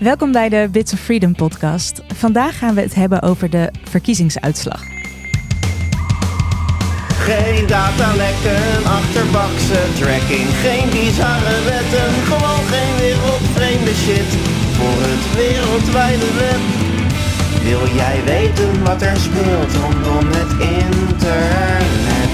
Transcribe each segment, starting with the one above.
Welkom bij de Bits of Freedom podcast. Vandaag gaan we het hebben over de verkiezingsuitslag. Geen datalekken, achterbakse tracking, geen bizarre wetten, gewoon geen wereldvreemde shit voor het wereldwijde web. Wil jij weten wat er speelt rondom het internet?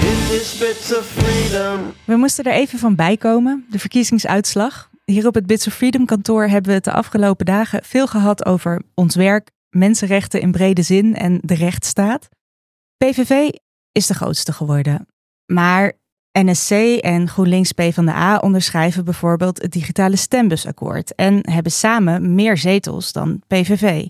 Dit is Bits of Freedom. We moesten er even van bijkomen, de verkiezingsuitslag. Hier op het Bits of Freedom kantoor hebben we het de afgelopen dagen veel gehad over ons werk, mensenrechten in brede zin en de rechtsstaat. PVV is de grootste geworden. Maar NSC en GroenLinks PvdA onderschrijven bijvoorbeeld het digitale stembusakkoord en hebben samen meer zetels dan PVV.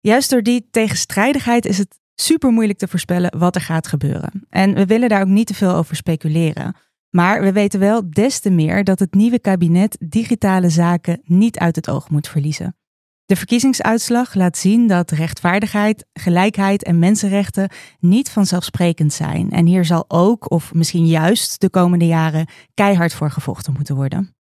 Juist door die tegenstrijdigheid is het super moeilijk te voorspellen wat er gaat gebeuren. En we willen daar ook niet te veel over speculeren. Maar we weten wel des te meer dat het nieuwe kabinet digitale zaken niet uit het oog moet verliezen. De verkiezingsuitslag laat zien dat rechtvaardigheid, gelijkheid en mensenrechten niet vanzelfsprekend zijn. En hier zal ook, of misschien juist de komende jaren, keihard voor gevochten moeten worden.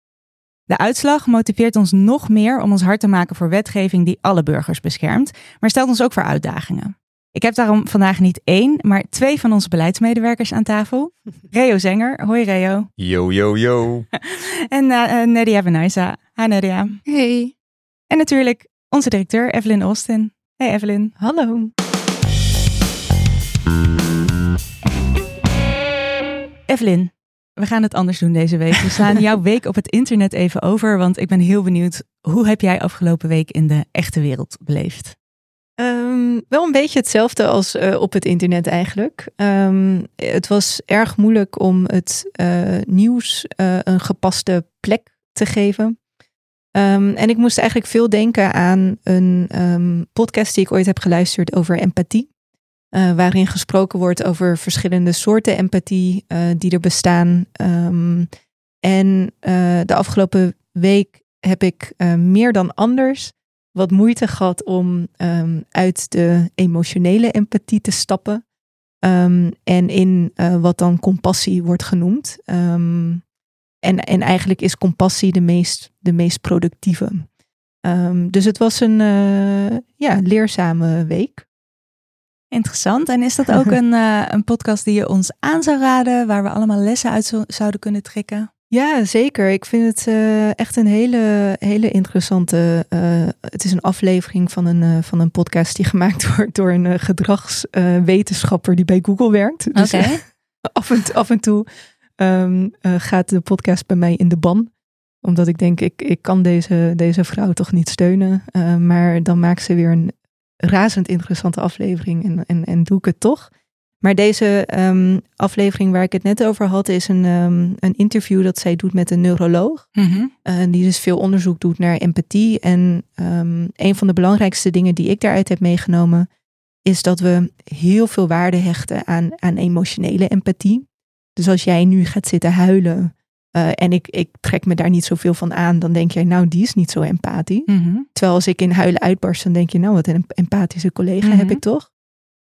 De uitslag motiveert ons nog meer om ons hard te maken voor wetgeving die alle burgers beschermt, maar stelt ons ook voor uitdagingen. Ik heb daarom vandaag niet één, maar twee van onze beleidsmedewerkers aan tafel. Reo Zenger. Hoi Reo. Yo, yo, yo. en uh, Nadia Benaisa. Hi Nadia. Hey. En natuurlijk onze directeur Evelyn Austin. Hey Evelyn. Hallo. Evelyn, we gaan het anders doen deze week. We slaan jouw week op het internet even over, want ik ben heel benieuwd. Hoe heb jij afgelopen week in de echte wereld beleefd? Um, wel een beetje hetzelfde als uh, op het internet eigenlijk. Um, het was erg moeilijk om het uh, nieuws uh, een gepaste plek te geven. Um, en ik moest eigenlijk veel denken aan een podcast die ik ooit heb geluisterd over empathie. waarin gesproken wordt over verschillende soorten empathie die er bestaan. en de afgelopen week heb ik meer dan anders wat moeite gehad om um, uit de emotionele empathie te stappen. Um, en in uh, wat dan compassie wordt genoemd. Um, en, en eigenlijk is compassie de meest, de meest productieve. dus het was een uh, ja, leerzame week. Interessant. En is dat ook een, uh, een podcast die je ons aan zou raden, waar we allemaal lessen uit zo, zouden kunnen trekken? Ja, zeker. Ik vind het uh, echt een hele, hele interessante. Uh, het is een aflevering van een, uh, van een podcast die gemaakt wordt door een gedragswetenschapper die bij Google werkt. Dus okay. af, en, af en toe um, gaat de podcast bij mij in de ban. Omdat ik denk, ik, ik kan deze, deze vrouw toch niet steunen. maar dan maakt ze weer een razend interessante aflevering en, en, en doe ik het toch. Maar deze um, aflevering waar ik het net over had, is een, um, een interview dat zij doet met een neuroloog. Mm -hmm. uh, die dus veel onderzoek doet naar empathie. En um, een van de belangrijkste dingen die ik daaruit heb meegenomen, is dat we heel veel waarde hechten aan, aan emotionele empathie. Dus als jij nu gaat zitten huilen uh, en ik, ik trek me daar niet zoveel van aan, dan denk jij, nou, die is niet zo empathisch. Mm -hmm. Terwijl als ik in huilen uitbarst, dan denk je, nou, wat een empathische collega Mhm. -hmm. heb ik toch?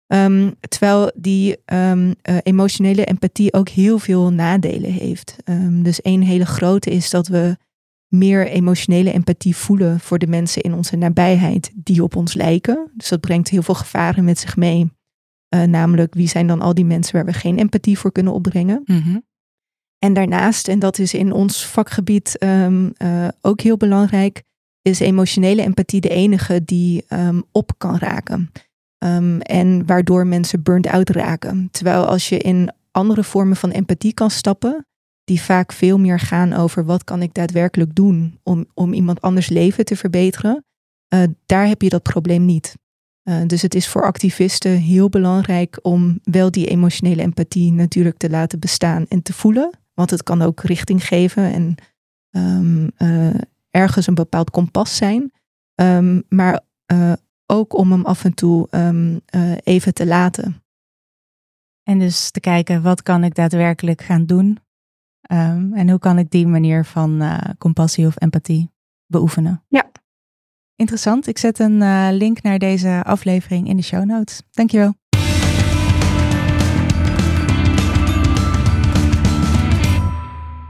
Um, terwijl die um, uh, emotionele empathie ook heel veel nadelen heeft. Um, dus één hele grote is dat we meer emotionele empathie voelen voor de mensen in onze nabijheid die op ons lijken. Dus dat brengt heel veel gevaren met zich mee. Uh, namelijk, wie zijn dan al die mensen waar we geen empathie voor kunnen opbrengen? Mm -hmm. En daarnaast, en dat is in ons vakgebied uh, ook heel belangrijk, is emotionele empathie de enige die op kan raken. Um, en waardoor mensen burnt out raken. Terwijl als je in andere vormen van empathie kan stappen, die vaak veel meer gaan over wat kan ik daadwerkelijk doen om, om iemand anders leven te verbeteren, uh, daar heb je dat probleem niet. Uh, dus het is voor activisten heel belangrijk om wel die emotionele empathie natuurlijk te laten bestaan en te voelen. Want het kan ook richting geven en um, uh, ergens een bepaald kompas zijn. Um, maar ook om hem af en toe um, uh, even te laten. En dus te kijken, wat kan ik daadwerkelijk gaan doen? Um, en hoe kan ik die manier van uh, compassie of empathie beoefenen? Ja. Interessant. Ik zet een uh, link naar deze aflevering in de show notes. Dankjewel.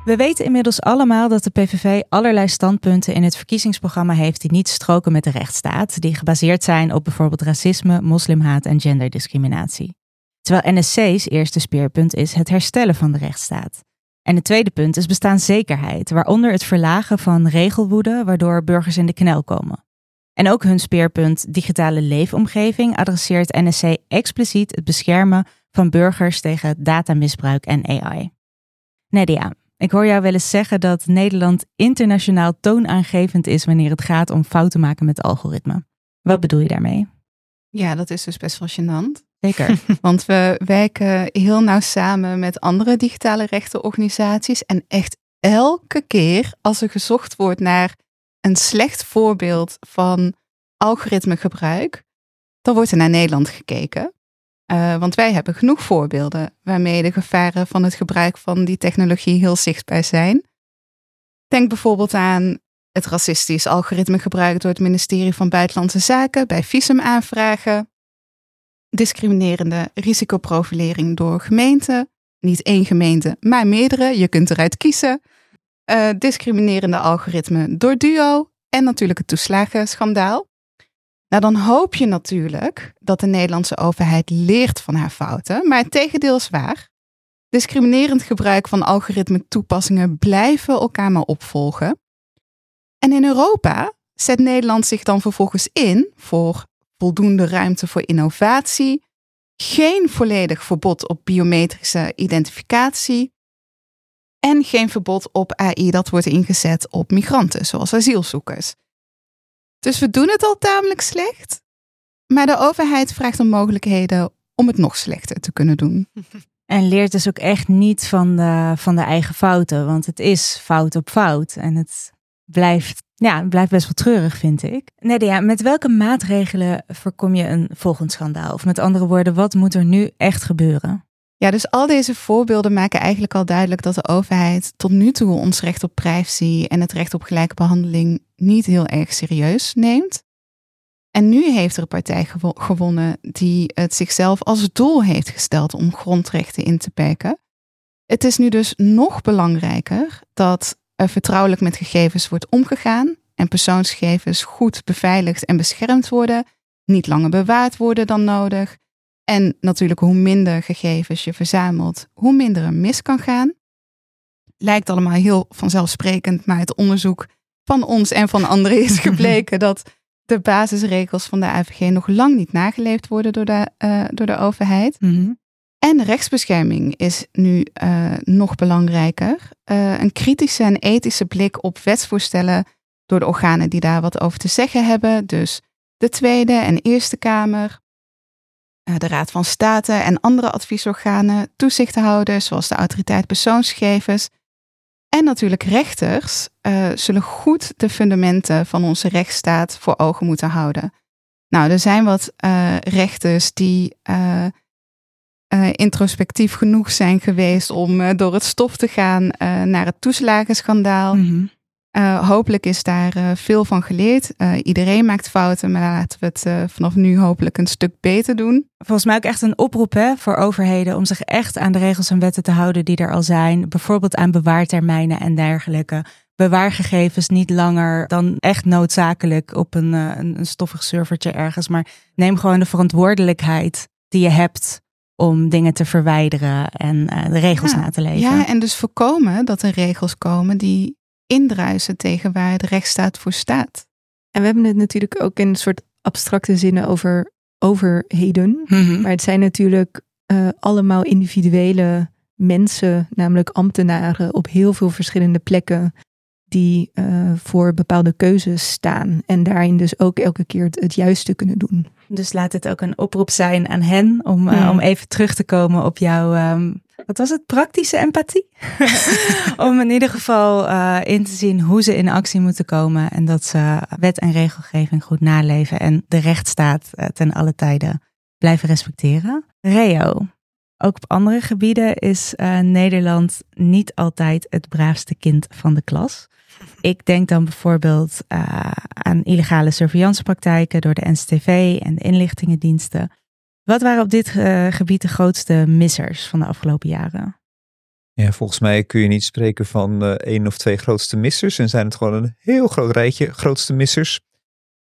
We weten inmiddels allemaal dat de PVV allerlei standpunten in het verkiezingsprogramma heeft die niet stroken met de rechtsstaat, die gebaseerd zijn op bijvoorbeeld racisme, moslimhaat en genderdiscriminatie. Terwijl NSC's eerste speerpunt is het herstellen van de rechtsstaat. En het tweede punt is bestaanszekerheid, waaronder het verlagen van regelwoede, waardoor burgers in de knel komen. En ook hun speerpunt digitale leefomgeving adresseert NSC expliciet het beschermen van burgers tegen datamisbruik en AI. Nadia, ik hoor jou wel eens zeggen dat Nederland internationaal toonaangevend is wanneer het gaat om fouten maken met algoritme. Wat bedoel je daarmee? Ja, dat is dus best wel gênant. Zeker. Want we werken heel nauw samen met andere digitale rechtenorganisaties. En echt elke keer als er gezocht wordt naar een slecht voorbeeld van algoritmegebruik, dan wordt er naar Nederland gekeken. Uh, want wij hebben genoeg voorbeelden waarmee de gevaren van het gebruik van die technologie heel zichtbaar zijn. Denk bijvoorbeeld aan het racistisch algoritme gebruikt door het ministerie van Buitenlandse Zaken bij visumaanvragen, discriminerende risicoprofilering door gemeenten, niet één gemeente, maar meerdere, je kunt eruit kiezen, uh, discriminerende algoritme door Duo. En natuurlijk het toeslagenschandaal. Nou, dan hoop je natuurlijk dat de Nederlandse overheid leert van haar fouten, maar het tegendeel is waar. Discriminerend gebruik van algoritme toepassingen blijven elkaar maar opvolgen. En in Europa zet Nederland zich dan vervolgens in voor voldoende ruimte voor innovatie, geen volledig verbod op biometrische identificatie en geen verbod op AI dat wordt ingezet op migranten, zoals asielzoekers. Dus we doen het al tamelijk slecht. Maar de overheid vraagt om mogelijkheden om het nog slechter te kunnen doen. En leert dus ook echt niet van de, van de eigen fouten. Want het is fout op fout. En het blijft, ja, blijft best wel treurig, vind ik. Nadia, met welke maatregelen voorkom je een volgend schandaal? Of met andere woorden, wat moet er nu echt gebeuren? Ja, dus al deze voorbeelden maken eigenlijk al duidelijk dat de overheid tot nu toe ons recht op privacy en het recht op gelijke behandeling niet heel erg serieus neemt. En nu heeft er een partij gewonnen die het zichzelf als doel heeft gesteld om grondrechten in te perken. Het is nu dus nog belangrijker dat er vertrouwelijk met gegevens wordt omgegaan en persoonsgegevens goed beveiligd en beschermd worden, niet langer bewaard worden dan nodig en natuurlijk, hoe minder gegevens je verzamelt, hoe minder er mis kan gaan. Lijkt allemaal heel vanzelfsprekend, maar het onderzoek van ons en van anderen is gebleken dat de basisregels van de AVG nog lang niet nageleefd worden door de, uh, door de overheid. Mhm. En rechtsbescherming is nu uh, nog belangrijker. Uh, een kritische en ethische blik op wetsvoorstellen door de organen die daar wat over te zeggen hebben. Dus de Tweede en Eerste Kamer, eh, de Raad van State en andere adviesorganen, toezichthouders zoals de autoriteit persoonsgegevens en natuurlijk rechters uh, zullen goed de fundamenten van onze rechtsstaat voor ogen moeten houden. Nou, er zijn wat uh, rechters die introspectief genoeg zijn geweest om door het stof te gaan naar het toeslagenschandaal. Mm uh, hopelijk is daar uh, veel van geleerd. Uh, iedereen maakt fouten, maar laten we het vanaf nu hopelijk een stuk beter doen. Volgens mij ook echt een oproep hè, voor overheden om zich echt aan de regels en wetten te houden die er al zijn. Bijvoorbeeld aan bewaartermijnen en dergelijke. Bewaar gegevens niet langer dan echt noodzakelijk op een, een, een stoffig servertje ergens. Maar neem gewoon de verantwoordelijkheid die je hebt om dingen te verwijderen en de regels ja, na te leven. Ja, en dus voorkomen dat er regels komen die indruisen tegen waar de rechtsstaat voor staat. En we hebben het natuurlijk ook in een soort abstracte zinnen over overheden. Mhm. Maar het zijn natuurlijk uh, allemaal individuele mensen, namelijk ambtenaren op heel veel verschillende plekken, die uh, voor bepaalde keuzes staan. En daarin dus ook elke keer het, het juiste kunnen doen. Dus laat het ook een oproep zijn aan hen om, uh, om even terug te komen op jouw um, wat was het, praktische empathie? Om in ieder geval uh, in te zien hoe ze in actie moeten komen en dat ze wet en regelgeving goed naleven en de rechtsstaat uh, ten alle tijden blijven respecteren. Reo, ook op andere gebieden is uh, Nederland niet altijd het braafste kind van de klas. Ik denk dan bijvoorbeeld aan illegale surveillancepraktijken door de NCTV en de inlichtingendiensten. Wat waren op dit uh, gebied de grootste missers van de afgelopen jaren? Ja, volgens mij kun je niet spreken van uh, één of twee grootste missers. En zijn het gewoon een heel groot rijtje grootste missers.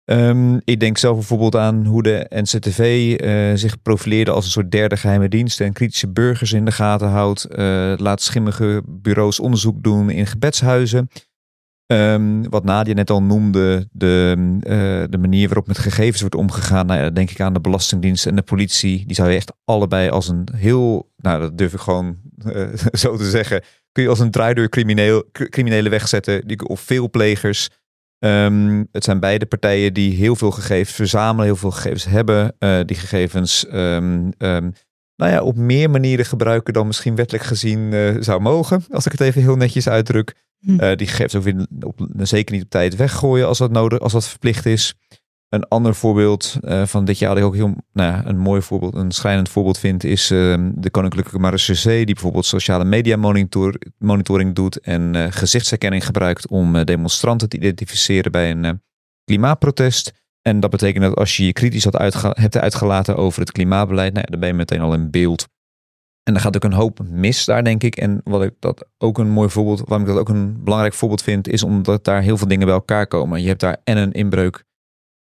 Um, ik denk zelf bijvoorbeeld aan hoe de NCTV uh, zich profileerde als een soort derde geheime dienst en kritische burgers in de gaten houdt. Uh, laat schimmige bureaus onderzoek doen in gebedshuizen. Um, wat Nadia net al noemde, de, uh, de manier waarop met gegevens wordt omgegaan. Nou ja, denk ik aan de Belastingdienst en de politie. Die zou je echt allebei als een heel, nou dat durf ik gewoon zo te zeggen, kun je als een draaideur crimineel, criminelen wegzetten. Die, of veel plegers. Um, het zijn beide partijen die heel veel gegevens verzamelen, heel veel gegevens hebben. Uh, die gegevens um, nou ja, op meer manieren gebruiken dan misschien wettelijk gezien zou mogen. Als ik het even heel netjes uitdruk. Hm. Uh, die gegevens ook weer op, zeker niet op tijd weggooien als dat nodig, als dat verplicht is. Een ander voorbeeld uh, van dit jaar dat ik ook heel nou een mooi voorbeeld, een schrijnend voorbeeld vind, is uh, de Koninklijke Marechaussee, die bijvoorbeeld sociale media monitor, monitoring doet en uh, gezichtsherkenning gebruikt om demonstranten te identificeren bij een klimaatprotest. En dat betekent dat als je je kritisch had uitge hebt uitgelaten over het klimaatbeleid, nou dan ben je meteen al in beeld. En dan gaat ook een hoop mis daar, denk ik. En wat ik dat ook een mooi voorbeeld, waarom ik dat ook een belangrijk voorbeeld vind, is omdat daar heel veel dingen bij elkaar komen. Je hebt daar en een inbreuk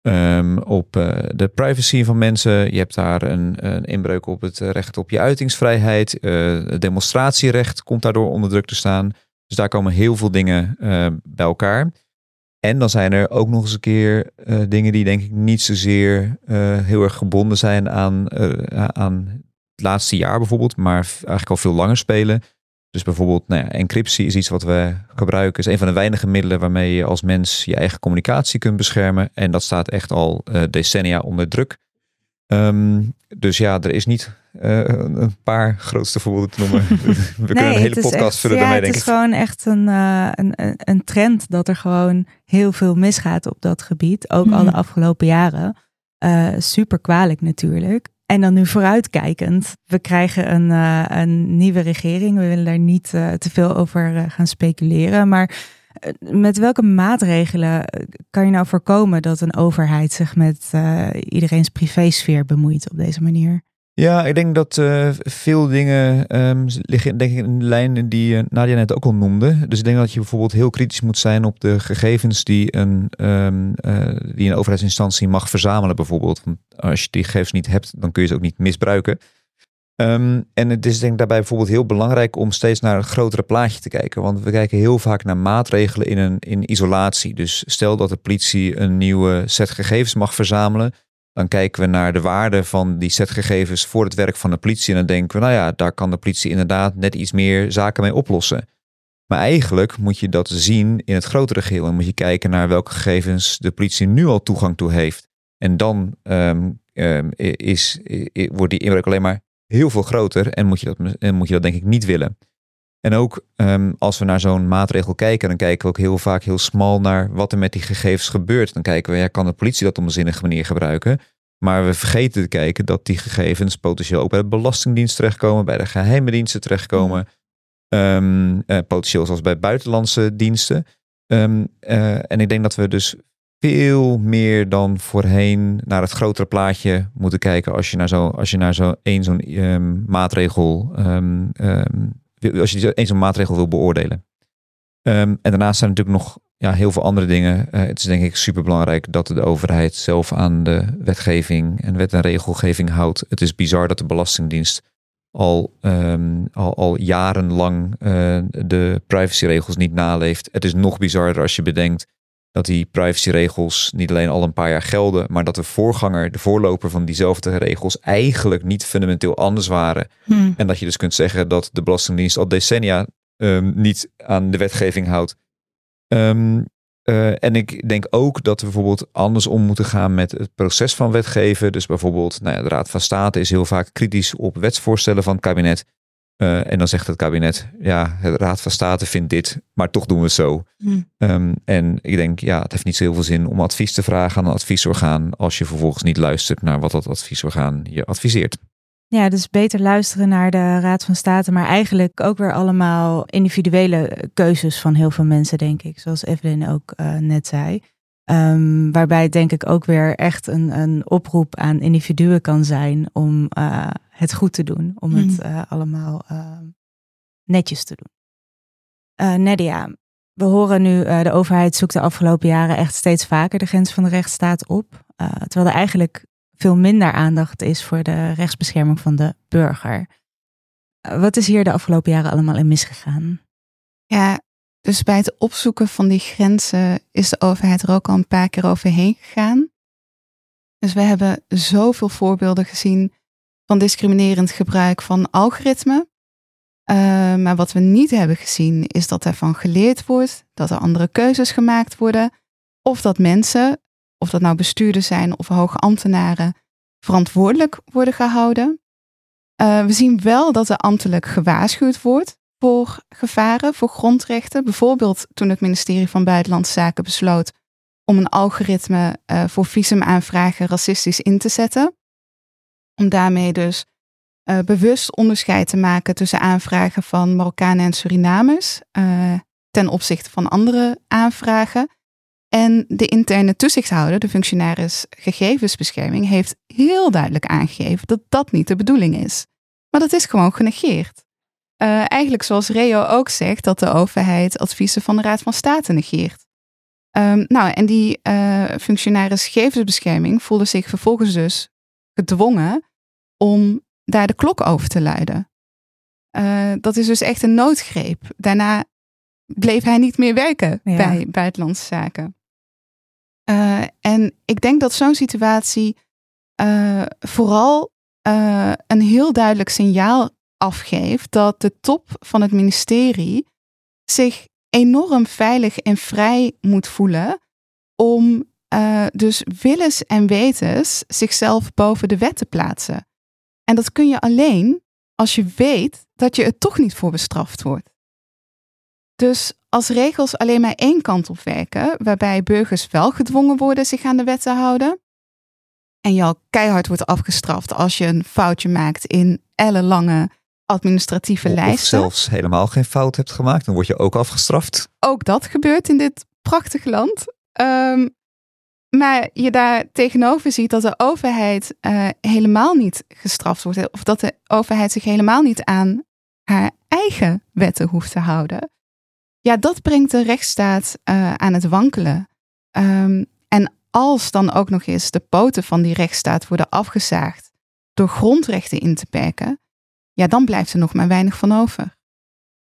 Um, op uh, de privacy van mensen. Je hebt daar een, een, inbreuk op het recht op je uitingsvrijheid. Uh, het demonstratierecht komt daardoor onder druk te staan. Dus daar komen heel veel dingen uh, bij elkaar. En dan zijn er ook nog eens een keer dingen die denk ik niet zozeer heel erg gebonden zijn aan, aan het laatste jaar bijvoorbeeld, maar eigenlijk al veel langer spelen. Dus bijvoorbeeld nou ja, encryptie is iets wat we gebruiken. is een van de weinige middelen waarmee je als mens je eigen communicatie kunt beschermen. En dat staat echt al uh, decennia onder druk. Um, dus ja, er is niet uh, een paar grootste voorbeelden te noemen. We nee, kunnen een hele podcast vullen ja, daarmee, het denk is ik. gewoon echt een, uh, een, een trend dat er gewoon heel veel misgaat op dat gebied. Ook Mhm. al de afgelopen jaren. Uh, super kwalijk natuurlijk. En dan nu vooruitkijkend, we krijgen een, uh, een nieuwe regering. We willen daar niet uh, te veel over uh, gaan speculeren. Maar met welke maatregelen kan je nou voorkomen dat een overheid zich met iedereen's privésfeer bemoeit op deze manier? Ja, ik denk dat uh, veel dingen um, liggen denk ik, in de lijn die uh, Nadia net ook al noemde. Dus ik denk dat je bijvoorbeeld heel kritisch moet zijn op de gegevens die een, um, uh, die een overheidsinstantie mag verzamelen bijvoorbeeld. Want als je die gegevens niet hebt, dan kun je ze ook niet misbruiken. Um, en het is denk ik daarbij bijvoorbeeld heel belangrijk om steeds naar een grotere plaatje te kijken. Want we kijken heel vaak naar maatregelen in, een, in isolatie. Dus stel dat de politie een nieuwe set gegevens mag verzamelen dan kijken we naar de waarde van die set gegevens voor het werk van de politie. En dan denken we, nou ja, daar kan de politie inderdaad net iets meer zaken mee oplossen. Maar eigenlijk moet je dat zien in het grotere geheel. En moet je kijken naar welke gegevens de politie nu al toegang toe heeft. En dan um, is, is, wordt die inbreuk alleen maar heel veel groter. En moet je dat, en moet je dat denk ik niet willen. En ook um, als we naar zo'n maatregel kijken, dan kijken we ook heel vaak heel smal naar wat er met die gegevens gebeurt. Dan kijken we, ja, kan de politie dat op een zinnige manier gebruiken? Maar we vergeten te kijken dat die gegevens potentieel ook bij de Belastingdienst terechtkomen, bij de geheime diensten terechtkomen. Um, uh, potentieel zoals bij buitenlandse diensten. Um, uh, en ik denk dat we dus veel meer dan voorheen naar het grotere plaatje moeten kijken als je naar zo, als je naar zo één zo'n um, maatregel um, als je eens een maatregel wil beoordelen. Um, en daarnaast zijn natuurlijk nog ja, heel veel andere dingen. Uh, het is denk ik super belangrijk dat de overheid zelf aan de wetgeving en wet en regelgeving houdt. Het is bizar dat de Belastingdienst al, um, al, al jarenlang uh, de privacyregels niet naleeft. Het is nog bizarder als je bedenkt dat die privacyregels niet alleen al een paar jaar gelden, maar dat de voorganger, de voorloper van diezelfde regels eigenlijk niet fundamenteel anders waren. Hmm. En dat je dus kunt zeggen dat de Belastingdienst al decennia um, niet aan de wetgeving houdt. Um, uh, en ik denk ook dat we bijvoorbeeld anders om moeten gaan met het proces van wetgeven. Dus bijvoorbeeld, nou ja, de Raad van State is heel vaak kritisch op wetsvoorstellen van het kabinet. Uh, en dan zegt het kabinet, ja, de Raad van State vindt dit, maar toch doen we het zo. Hmm. Um, en ik denk, ja, het heeft niet zo heel veel zin om advies te vragen aan een adviesorgaan als je vervolgens niet luistert naar wat dat adviesorgaan je adviseert. Ja, dus beter luisteren naar de Raad van State, maar eigenlijk ook weer allemaal individuele keuzes van heel veel mensen, denk ik. Zoals Evelyn ook uh, net zei. Um, waarbij het denk ik ook weer echt een, een oproep aan individuen kan zijn om uh, het goed te doen. Om het uh, allemaal netjes te doen. Uh, Nadia, we horen nu uh, de overheid zoekt de afgelopen jaren echt steeds vaker de grens van de rechtsstaat op. Uh, terwijl er eigenlijk veel minder aandacht is voor de rechtsbescherming van de burger. wat is hier de afgelopen jaren allemaal in misgegaan? Ja, dus bij het opzoeken van die grenzen is de overheid er ook al een paar keer overheen gegaan. Dus we hebben zoveel voorbeelden gezien van discriminerend gebruik van algoritmen. Uh, maar wat we niet hebben gezien is dat ervan geleerd wordt, dat er andere keuzes gemaakt worden, of dat mensen, of dat nou bestuurders zijn of hoge ambtenaren, verantwoordelijk worden gehouden. Uh, we zien wel dat er ambtelijk gewaarschuwd wordt voor gevaren, voor grondrechten. Bijvoorbeeld toen het ministerie van Buitenlandse Zaken besloot om een algoritme uh, voor visumaanvragen racistisch in te zetten. Om daarmee dus uh, bewust onderscheid te maken tussen aanvragen van Marokkanen en Surinamers uh, ten opzichte van andere aanvragen. En de interne toezichthouder, de functionaris gegevensbescherming, heeft heel duidelijk aangegeven dat dat niet de bedoeling is. Maar dat is gewoon genegeerd. Uh, eigenlijk zoals Reo ook zegt, dat de overheid adviezen van de Raad van State negeert. Um, nou, en die uh, functionaris gegevensbescherming voelde zich vervolgens dus gedwongen om daar de klok over te luiden. Uh, dat is dus echt een noodgreep. Daarna bleef hij niet meer werken ja. bij Buitenlandse Zaken. Uh, en ik denk dat zo'n situatie vooral een heel duidelijk signaal afgeeft dat de top van het ministerie zich enorm veilig en vrij moet voelen om dus willens en wetens zichzelf boven de wet te plaatsen. En dat kun je alleen als je weet dat je er toch niet voor bestraft wordt. Dus als regels alleen maar één kant op werken, waarbij burgers wel gedwongen worden zich aan de wet te houden, en al keihard wordt afgestraft als je een foutje maakt in ellenlange administratieve of, lijsten. Of zelfs helemaal geen fout hebt gemaakt, dan word je ook afgestraft. Ook dat gebeurt in dit prachtige land. Um, maar je daar tegenover ziet dat de overheid uh, helemaal niet gestraft wordt. Of dat de overheid zich helemaal niet aan haar eigen wetten hoeft te houden. Ja, dat brengt de rechtsstaat uh, aan het wankelen. Um, en als dan ook nog eens de poten van die rechtsstaat worden afgezaagd door grondrechten in te perken, ja, dan blijft er nog maar weinig van over.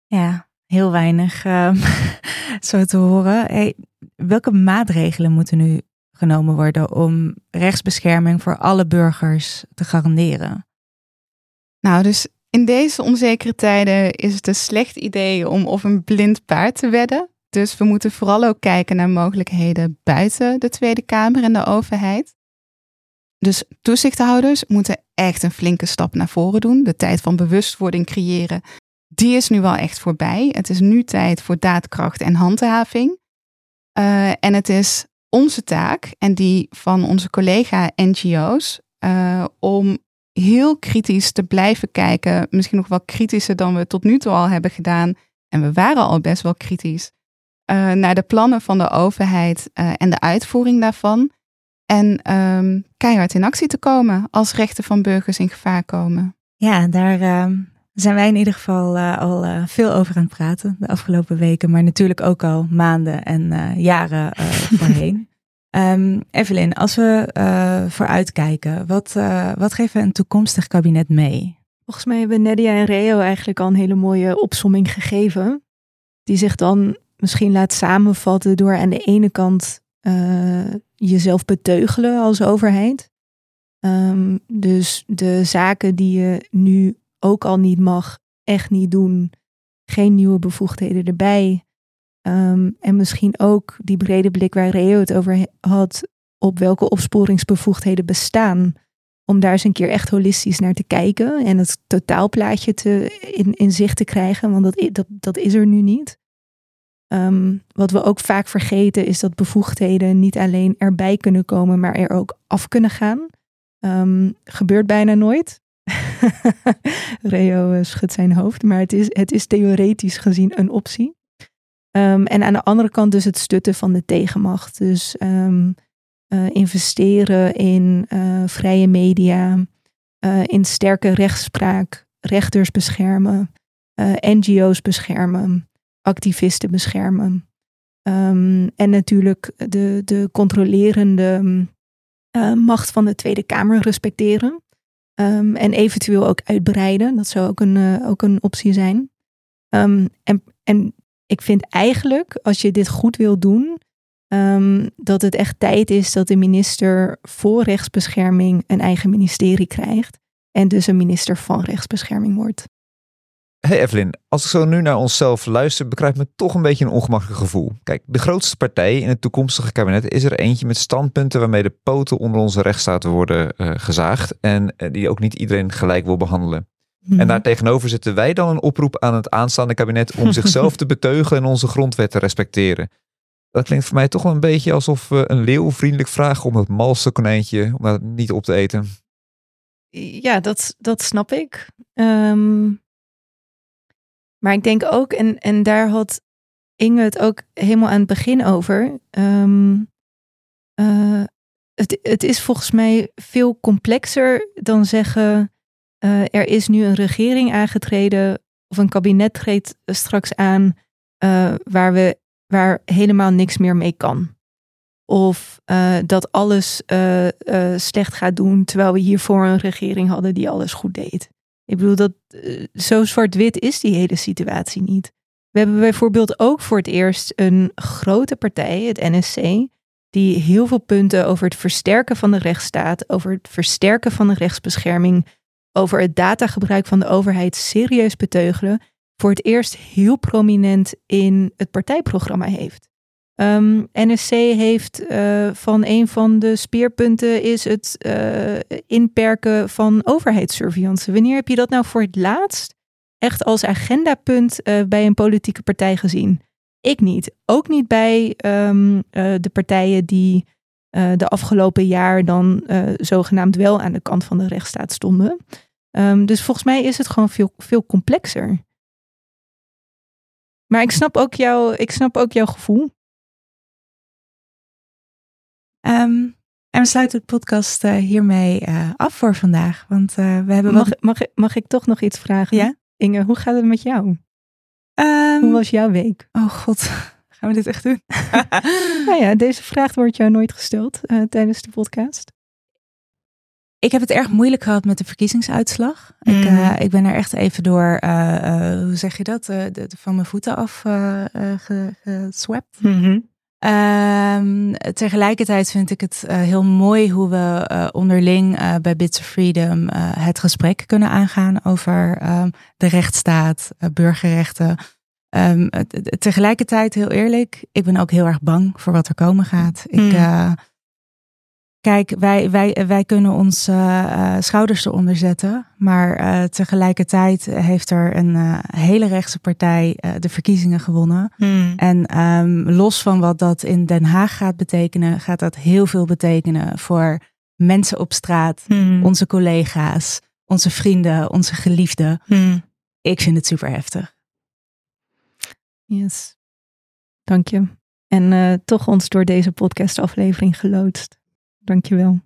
Ja, heel weinig uh, zo te horen. Hey, welke maatregelen moeten nu genomen worden om rechtsbescherming voor alle burgers te garanderen? Nou, dus in deze onzekere tijden is het een slecht idee om op een blind paard te wedden. Dus we moeten vooral ook kijken naar mogelijkheden buiten de Tweede Kamer en de overheid. Dus toezichthouders moeten echt een flinke stap naar voren doen. De tijd van bewustwording creëren, die is nu wel echt voorbij. Het is nu tijd voor daadkracht en handhaving. Uh, en het is onze taak en die van onze collega NGO's uh, om heel kritisch te blijven kijken, misschien nog wel kritischer dan we tot nu toe al hebben gedaan. En we waren al best wel kritisch uh, naar de plannen van de overheid en de uitvoering daarvan. En um, keihard in actie te komen als rechten van burgers in gevaar komen. Ja, daar uh, zijn wij in ieder geval al veel over aan het praten de afgelopen weken, maar natuurlijk ook al maanden en jaren voorheen. Um, Evelyn, als we uh, vooruitkijken, wat, uh, wat geven we een toekomstig kabinet mee? Volgens mij hebben Nadia en Reo eigenlijk al een hele mooie opsomming gegeven. Die zich dan misschien laat samenvatten door aan de ene kant uh, jezelf beteugelen als overheid. Um, dus de zaken die je nu ook al niet mag, echt niet doen. Geen nieuwe bevoegdheden erbij. Um, en misschien ook die brede blik waar Reo het over had, op welke opsporingsbevoegdheden bestaan. Om daar eens een keer echt holistisch naar te kijken en het totaalplaatje te, in, in zicht te krijgen, want dat, dat, dat is er nu niet. Um, wat we ook vaak vergeten is dat bevoegdheden niet alleen erbij kunnen komen, maar er ook af kunnen gaan. Um, gebeurt bijna nooit. Reo schudt zijn hoofd, maar het is, het is theoretisch gezien een optie. Um, en aan de andere kant dus het stutten van de tegenmacht. Dus uh, investeren in uh, vrije media, in sterke rechtspraak, rechters beschermen. eh, NGO's beschermen, activisten beschermen. Ehm, en natuurlijk de, de controlerende eh, macht van de Tweede Kamer respecteren. Ehm, en eventueel ook uitbreiden. Dat zou ook een, eh, ook een optie zijn. Ehm, en, en ik vind eigenlijk, als je dit goed wil doen, dat het echt tijd is dat de minister voor rechtsbescherming een eigen ministerie krijgt. En dus een minister van rechtsbescherming wordt. Hey Evelyn, als ik zo nu naar onszelf luister, bekruipt me toch een beetje een ongemakkelijk gevoel. Kijk, de grootste partij in het toekomstige kabinet is er eentje met standpunten waarmee de poten onder onze rechtsstaat worden uh, gezaagd en uh, die ook niet iedereen gelijk wil behandelen. Mhm. En daartegenover zetten wij dan een oproep aan het aanstaande kabinet om zichzelf te beteugelen en onze grondwet te respecteren. Dat klinkt voor mij toch wel een beetje alsof we een leeuw vriendelijk vragen om het malste konijntje om dat niet op te eten. Ja, dat, dat snap ik. Um, maar ik denk ook, en, en daar had Inge het ook helemaal aan het begin over. Um, uh, het, het is volgens mij veel complexer dan zeggen. Uh, er is nu een regering aangetreden of een kabinet treedt straks aan uh, waar, we, waar helemaal niks meer mee kan. Of dat alles slecht gaat doen terwijl we hiervoor een regering hadden die alles goed deed. Ik bedoel, dat, zo zwart-wit is die hele situatie niet. We hebben bijvoorbeeld ook voor het eerst een grote partij, het NSC, die heel veel punten over het versterken van de rechtsstaat, over het versterken van de rechtsbescherming, over het datagebruik van de overheid serieus beteugelen, voor het eerst heel prominent in het partijprogramma heeft. Um, NSC heeft uh, van een van de speerpunten is het uh, inperken van overheidssurveillance. Wanneer heb je dat nou voor het laatst echt als agendapunt uh, bij een politieke partij gezien? Ik niet. Ook niet bij um, de partijen die de afgelopen jaar dan zogenaamd wel aan de kant van de rechtsstaat stonden. Um, dus volgens mij is het gewoon veel, veel complexer. Maar ik snap ook, jouw, ik snap ook jouw gevoel. Um, en we sluiten de podcast uh, hiermee uh, af voor vandaag. Want uh, we hebben. Mag, wat... mag, mag ik toch nog iets vragen? Ja. Inge, hoe gaat het met jou? Um, hoe was jouw week? Oh god, gaan we dit echt doen? nou ja, deze vraag wordt jou nooit gesteld tijdens de podcast. Ik heb het erg moeilijk gehad met de verkiezingsuitslag. Mm. Ik, uh, ik ben er echt even door, uh, uh, hoe zeg je dat, de, de, van mijn voeten af geswept. Mm -hmm. Um, tegelijkertijd vind ik het heel mooi hoe we onderling bij Bits of Freedom het gesprek kunnen aangaan over um, de rechtsstaat, burgerrechten. Um, tegelijkertijd, heel eerlijk, ik ben ook heel erg bang voor wat er komen gaat. Ik... Kijk, wij, wij, wij kunnen ons uh, uh, schouders eronder zetten. Maar uh, tegelijkertijd heeft er een hele rechtse partij de verkiezingen gewonnen. Hmm. En um, los van wat dat in Den Haag gaat betekenen, gaat dat heel veel betekenen voor mensen op straat, hmm. onze collega's, onze vrienden, onze geliefden. Hmm. Ik vind het super heftig. Yes. Dank je. En toch ons door deze podcastaflevering geloodst. Dankjewel.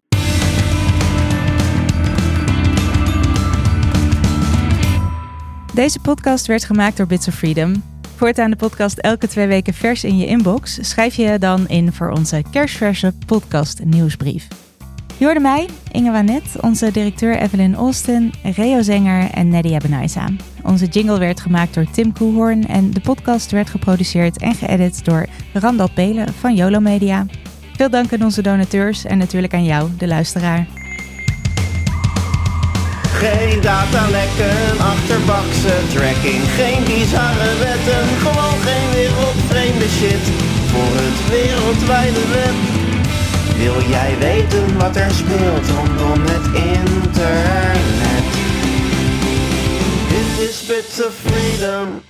Deze podcast werd gemaakt door Bits of Freedom. Voortaan de podcast elke twee weken vers in je inbox. Schrijf je dan in voor onze kerstverse podcast nieuwsbrief. Je hoorde mij, Inge Wanet, onze directeur Evelyn Austin, Reo Zenger en Nadia Benaisa. Onze jingle werd gemaakt door Tim Koehoorn en de podcast werd geproduceerd en geëdit door Randal Pelen van YOLO Media. Veel dank aan onze donateurs en natuurlijk aan jou, de luisteraar. Geen datalekken, achterbakse tracking, geen bizarre wetten, gewoon geen wereldvreemde shit voor het wereldwijde web. Wil jij weten wat er speelt rondom het internet? Dit is Bits of Freedom.